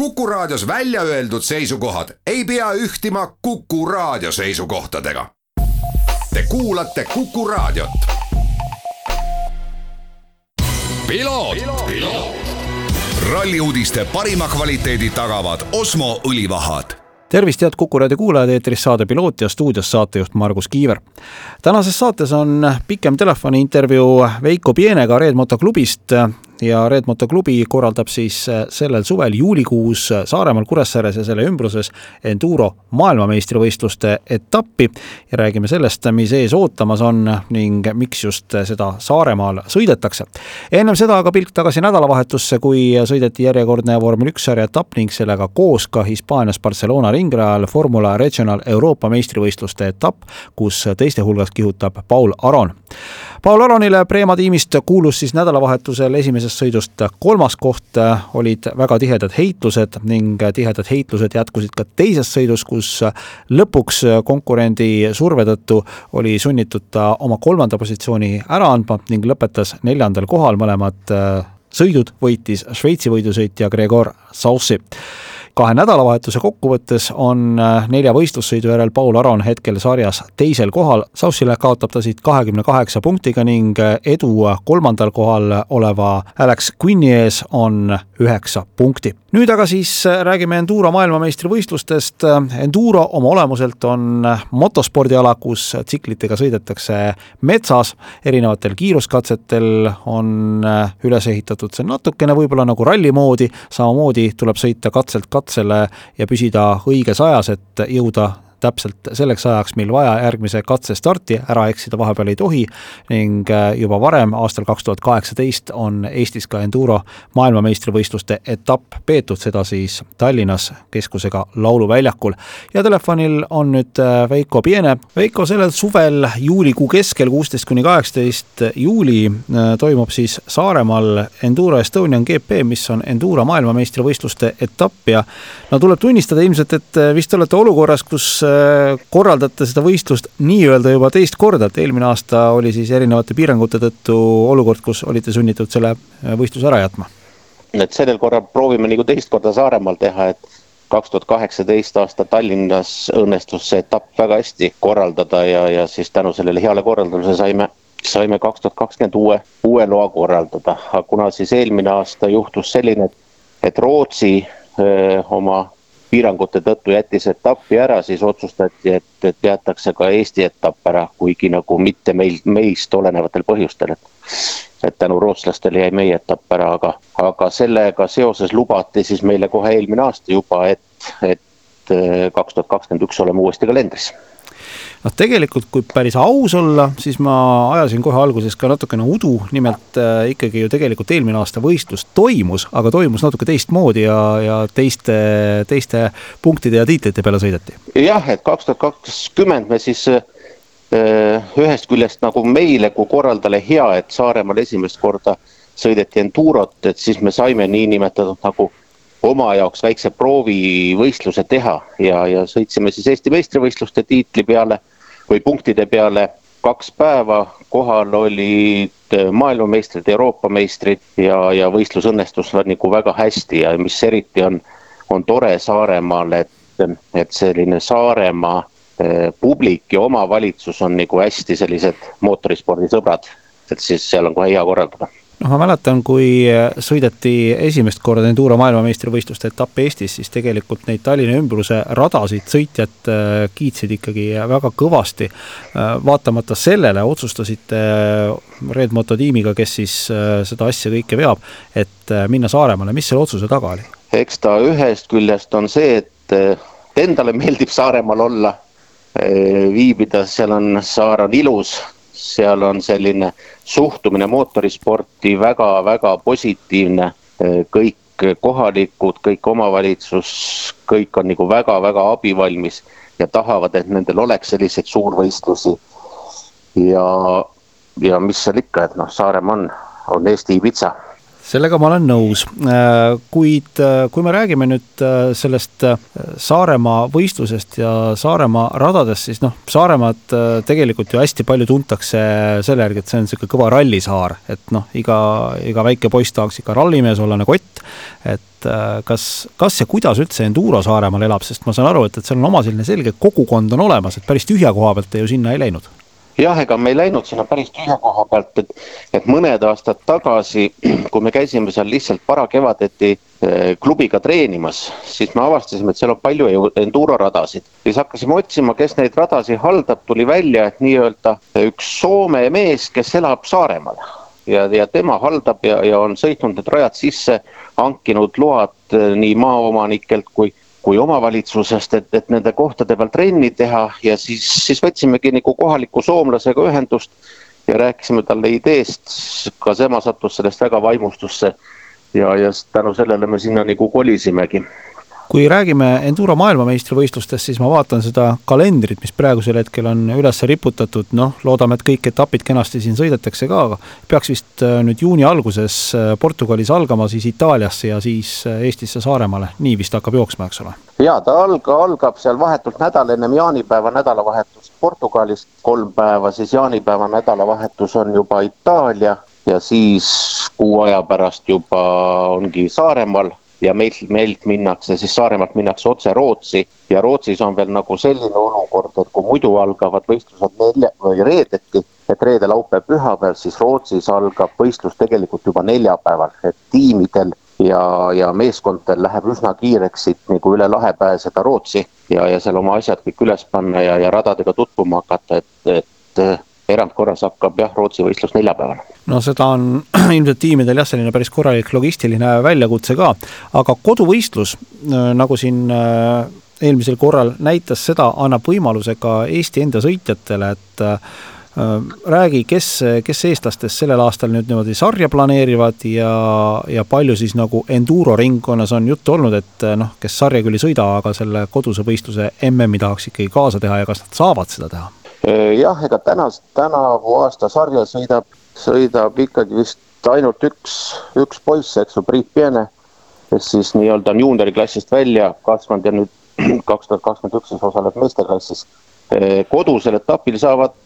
Kuku Raadios välja öeldud seisukohad ei pea ühtima Kuku Raadio seisukohtadega. Te kuulate Kuku Raadiot. ralli uudiste parima kvaliteedi tagavad Osmo õlivahad tervist, head Kuku raadio kuulajad, eetris saade Piloot ja stuudios saatejuht Margus Kiiver. tänases saates on pikem telefoniintervjuu Veiko Pienega Red Moto klubist ja Red Moto klubi korraldab siis äh, sellel suvel juulikuus äh, Saaremaal, Kuressaares ja selle ümbruses enduro maailmameistrivõistluste etappi ja räägime sellest, mis ees ootamas on ning miks just seda Saaremaal sõidetakse. ennem seda aga pilk tagasi nädalavahetusse, kui sõideti järjekordne vormel üks sarja etapp ning sellega koos ka Hispaanias Barcelona ringrajal Formula Regional Euroopa meistrivõistluste etapp, kus teiste hulgas kihutab Paul Aron. Paul Aronile Prema tiimist kuulus siis nädalavahetusel esimeses esimesest sõidust kolmas koht, olid väga tihedad heitlused ning tihedad heitlused jätkusid ka teises sõidus, kus lõpuks konkurendi surve tõttu oli sunnitud ta oma kolmanda positsiooni ära andma ning lõpetas neljandal kohal, mõlemad sõidud võitis Šveitsi võidusõitja Gregor Saussi kahe nädalavahetuse kokkuvõttes on äh, nelja võistlussõidu järel Paul Aron hetkel sarjas teisel kohal. Saussile kaotab ta siit kahekümne kaheksa punktiga ning äh, edu kolmandal kohal oleva Alex Quinni ees on üheksa punkti. Nüüd aga siis äh, räägime Enduro maailmameistrivõistlustest. Enduro oma olemuselt on motospordiala, kus tsiklitega sõidetakse metsas, erinevatel kiiruskatsetel on üles ehitatud see natukene võib-olla nagu ralli moodi, samamoodi tuleb sõita katselt katsele ja püsida õiges ajas, et jõuda täpselt selleks ajaks, mil vaja järgmise katse starti, ära eksida vahepeal ei tohi ning äh, juba varem, aastal kaks tuhat kaheksateist on Eestis ka enduro maailmameistrivõistluste etapp peetud, seda siis Tallinnas keskusega Lauluväljakul. ja telefonil on nüüd äh, Veiko Piene. Veiko, sellel suvel juulikuu keskel, kuusteist kuni kaheksateist juuli äh, toimub siis Saaremaal Enduro Estonian GP, mis on enduro maailmameistrivõistluste etapp ja no tuleb tunnistada ilmselt, et vist olete olukorras, kus korraldate seda võistlust nii-öelda juba teist korda, et eelmine aasta oli siis erinevate piirangute tõttu olukord, kus olite sunnitud selle võistluse ära jätma? et sellel korral proovime nagu teist korda Saaremaal teha, et kaks tuhat kaheksateist aasta Tallinnas õnnestus see etapp väga hästi korraldada ja, ja siis tänu sellele heale korraldusele saime, saime kaks tuhat kakskümmend uue, uue loa korraldada, aga kuna siis eelmine aasta juhtus selline, et Rootsi öö, oma piirangute tõttu jättis etappi ära, siis otsustati, et, et jäetakse ka Eesti etapp ära, kuigi nagu mitte meil, meist olenevatel põhjustel, et. et tänu rootslastele jäi meie etapp ära, aga, aga sellega seoses lubati siis meile kohe eelmine aasta juba, et, et kaks tuhat kakskümmend üks oleme uuesti kalendris noh, tegelikult kui päris aus olla, siis ma ajasin kohe alguses ka natukene udu, nimelt äh, ikkagi ju tegelikult eelmine aasta võistlus toimus, aga toimus natuke teistmoodi ja, ja teiste, teiste punktide ja tiitlite peale sõideti. jah, et kaks tuhat kakskümmend me siis äh, ühest küljest nagu meile kui korraldajale hea, et Saaremaal esimest korda sõideti Endurot, et siis me saime niinimetatud nagu oma jaoks väikse proovivõistluse teha ja, ja sõitsime siis Eesti meistrivõistluste tiitli peale või punktide peale kaks päeva, kohal olid maailmameistrid, Euroopa meistrid ja, ja võistlus õnnestus nagu väga hästi ja mis eriti on, on tore Saaremaal, et, et selline Saaremaa eh, publik ja omavalitsus on nagu hästi sellised mootorispordisõbrad, et siis seal on kohe hea korraldada noh, ma mäletan, kui sõideti esimest korda Enduro maailmameistrivõistluste etapp Eestis, siis tegelikult neid Tallinna ümbruse radasid sõitjad äh, kiitsid ikkagi väga kõvasti. Äh, vaatamata sellele otsustasite äh, Red Moto tiimiga, kes siis seda asja kõike veab, et minna Saaremaale, mis selle otsuse taga oli? eks ta ühest küljest on see, et endale meeldib Saaremaal olla, viibida, seal on, saar on ilus seal on selline suhtumine mootorisporti väga-väga positiivne. kõik kohalikud, kõik omavalitsus, kõik on nagu väga-väga abivalmis ja tahavad, et nendel oleks selliseid suurvõistlusi. ja, ja mis seal ikka, et noh, Saaremaa on, on Eesti Ibiza sellega ma olen nõus, äh, kuid äh, kui me räägime nüüd äh, sellest Saaremaa võistlusest ja Saaremaa radadest, siis noh, Saaremaad tegelikult ju hästi palju tuntakse selle järgi, et see on niisugune kõva rallisaar, et noh, iga, iga väike poiss tahaks ikka rallimees olla nagu Ott, et kas, kas ja kuidas üldse Enduro Saaremaal elab, sest ma saan aru, et, et seal on oma selline selge kogukond on olemas, et päris tühja koha pealt te ju sinna ei läinud jah, ega me ei läinud sinna päris tühja koha pealt, et, et mõned aastad tagasi, kui me käisime seal lihtsalt varakevadeti eh, klubiga treenimas, siis me avastasime, et seal on palju enduro radasid. siis hakkasime otsima, kes neid radasid haldab, tuli välja, et nii-öelda üks Soome mees, kes elab Saaremaal ja, ja tema haldab ja, ja on sõitnud need rajad sisse, hankinud load eh, nii maaomanikelt kui kui omavalitsusest, et, et nende kohtade peal trenni teha ja siis, siis võtsimegi nagu kohaliku soomlasega ühendust ja rääkisime talle ideest, ka tema sattus sellest väga vaimustusse ja, ja tänu sellele me sinna nagu kolisimegi kui räägime Enduro maailmameistrivõistlustest, siis ma vaatan seda kalendrit, mis praegusel hetkel on üles riputatud, noh, loodame, et kõik etapid kenasti siin sõidetakse ka, aga peaks vist äh, nüüd juuni alguses äh, Portugalis algama, siis Itaaliasse ja siis äh, Eestisse Saaremaale, nii vist hakkab jooksma, eks ole? jaa, ta alg-, algab seal vahetult nädal ennem jaanipäeva nädalavahetust Portugalis, kolm päeva siis jaanipäeva nädalavahetus on juba Itaalia ja siis kuu aja pärast juba ongi Saaremaal ja meilt, meilt minnakse siis Saaremaalt minnakse otse Rootsi ja Rootsis on veel nagu selline olukord, et kui muidu algavad võistlused nelja või reedeti, et reede, laupäev, pühapäev, siis Rootsis algab võistlus tegelikult juba neljapäeval, et tiimidel ja, ja meeskondadel läheb üsna kiireks siit nagu üle lahe pääseda Rootsi ja, ja seal oma asjad kõik üles panna ja, ja radadega tutvuma hakata, et, et erandkorras hakkab jah, Rootsi võistlus neljapäeval. No seda on ilmselt tiimidel jah, selline päris korralik logistiline väljakutse ka, aga koduvõistlus, äh, nagu siin äh, eelmisel korral näitas, seda annab võimaluse ka Eesti enda sõitjatele, et äh, räägi, kes, kes eestlastest sellel aastal nüüd niimoodi sarja planeerivad ja, ja palju siis nagu enduro ringkonnas on juttu olnud, et noh, kes sarja küll ei sõida, aga selle koduse võistluse MM-i tahaks ikkagi kaasa teha ja kas nad saavad seda teha? Jah, ega tänast, tänavu aasta sarja sõidab, sõidab ikkagi vist ainult üks, üks poiss, eks ju, Priit Piene, kes siis nii-öelda on juunioriklassist välja kasvanud ja nüüd kaks tuhat kakskümmend üks siis osaleb meesteklassis. Äh, kodusel etapil saavad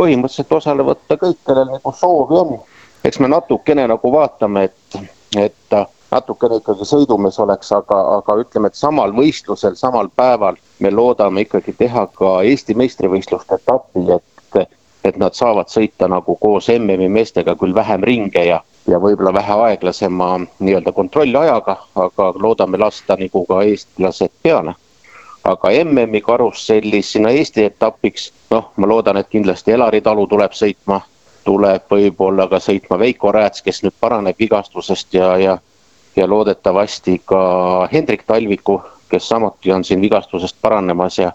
põhimõtteliselt osale võtta kõik, kellel nagu soovi on. eks me natukene nagu vaatame, et, et natukene ikkagi sõidumees oleks, aga, aga ütleme, et samal võistlusel, samal päeval me loodame ikkagi teha ka Eesti meistrivõistluste etappi, et, et nad saavad sõita nagu koos MM-i meestega küll vähem ringe ja, ja võib-olla vähe aeglasema nii-öelda kontrollajaga, aga loodame lasta nagu ka eestlased peale. aga MM-i karussellis sinna Eesti etapiks, noh, ma loodan, et kindlasti Elari Talu tuleb sõitma, tuleb võib-olla ka sõitma Veiko Rääts, kes nüüd paraneb vigastusest ja, ja ja loodetavasti ka Hendrik Talviku, kes samuti on siin vigastusest paranemas ja,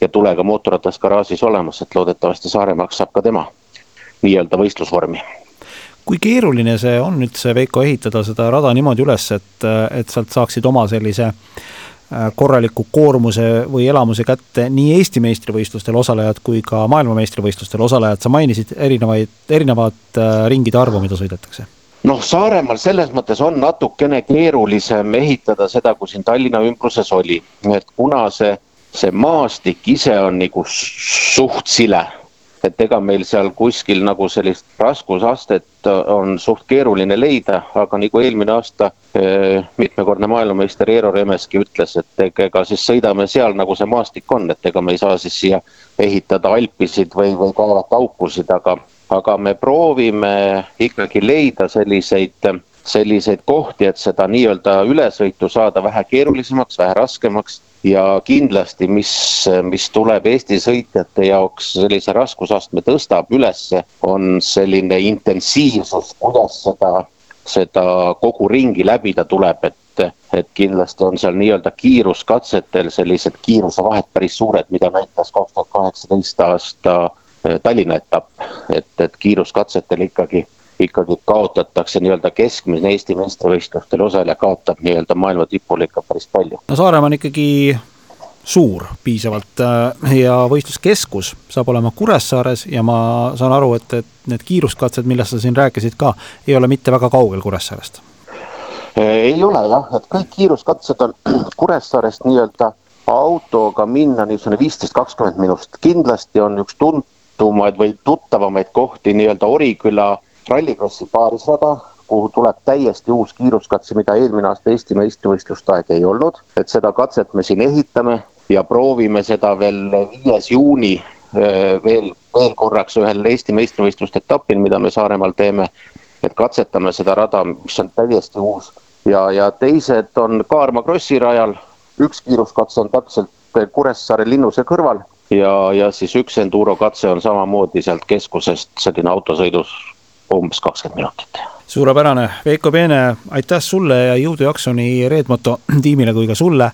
ja tulega mootorratas garaažis olemas, et loodetavasti Saaremaaks saab ka tema nii-öelda võistlusvormi. Kui keeruline see on üldse, Veiko, ehitada seda rada niimoodi üles, et, et sealt saaksid oma sellise äh, korraliku koormuse või elamuse kätte nii Eesti meistrivõistlustel osalejad kui ka maailmameistrivõistlustel osalejad, sa mainisid erinevaid, erinevat äh, ringide arvu, mida sõidetakse. Noh, Saaremaal selles mõttes on natukene keerulisem ehitada seda, kui siin Tallinna ümbruses oli, et kuna see, see maastik ise on nagu suht sile, et ega meil seal kuskil nagu sellist raskusastet on suht keeruline leida, aga nagu eelmine aasta eh, mitmekordne maailmameister Eero Remeski ütles, et ega siis sõidame seal, nagu see maastik on, et ega me ei saa siis siia ehitada alpisid või, või kaevata aukusid, aga aga me proovime ikkagi leida selliseid, selliseid kohti, et seda nii-öelda ülesõitu saada vähe keerulisemaks, vähe raskemaks ja kindlasti, mis, mis tuleb Eesti sõitjate jaoks sellise raskusastme tõstab ülesse, on selline intensiivsus, kuidas seda, seda kogu ringi läbida tuleb, et et kindlasti on seal nii-öelda kiiruskatsetel sellised kiirusevahed päris suured, mida näitas kaks tuhat kaheksateist aasta Äh, Tallinna etapp, et, et kiiruskatsetel ikkagi, ikkagi kaotatakse nii-öelda keskmine Eesti meistrivõistlustel osaleja kaotab nii-öelda maailma tipule ikka päris palju. no Saaremaa on ikkagi suur piisavalt ja võistluskeskus saab olema Kuressaares ja ma saan aru, et, et need kiiruskatsed, millest sa siin rääkisid ka, ei ole mitte väga kaugel Kuressaarest? ei ole jah, et kõik kiiruskatsed on Kuressaarest nii-öelda autoga minna niisugune viisteist, kakskümmend minutit. kindlasti on üks tuntumaid või tuttavamaid kohti nii-öelda Oriküla rallikrossi paarisrada, kuhu tuleb täiesti uus kiiruskatse, mida eelmine aasta Eesti meistrivõistluste aeg ei olnud. et seda katset me siin ehitame ja proovime seda veel viies juuni veel, veel korraks ühel Eesti meistrivõistluste etapil, mida me Saaremaal teeme. et katsetame seda rada, mis on täiesti uus ja, ja teised on Kaarma krossi rajal. üks kiiruskatse on täpselt Kuressaare linnuse kõrval ja, ja siis üks enduro katse on samamoodi sealt keskusest selline autosõidus umbes kakskümmend minutit suurepärane, Veiko Peene, aitäh sulle ja jõudu jaksu nii Redmoto tiimile kui ka sulle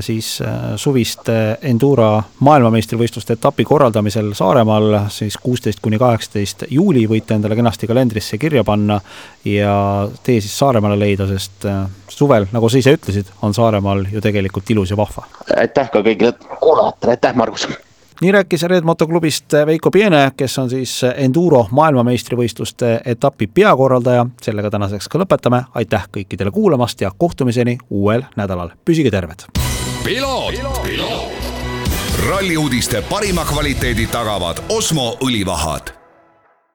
siis äh, suviste Enduro maailmameistrivõistluste etapi korraldamisel Saaremaal siis kuusteist kuni kaheksateist juuli võite endale kenasti kalendrisse kirja panna ja tee siis Saaremaale leida, sest äh, suvel, nagu sa ise ütlesid, on Saaremaal ju tegelikult ilus ja vahva. aitäh ka kõigile kuulajatele, aitäh, Margus! Nii rääkis Red Moto klubist Veiko Piene, kes on siis Enduro maailmameistrivõistluste etapi peakorraldaja. sellega tänaseks ka lõpetame, aitäh kõikidele kuulamast ja kohtumiseni uuel nädalal, püsige terved. ralli uudiste parima kvaliteedi tagavad Osmo õlivahad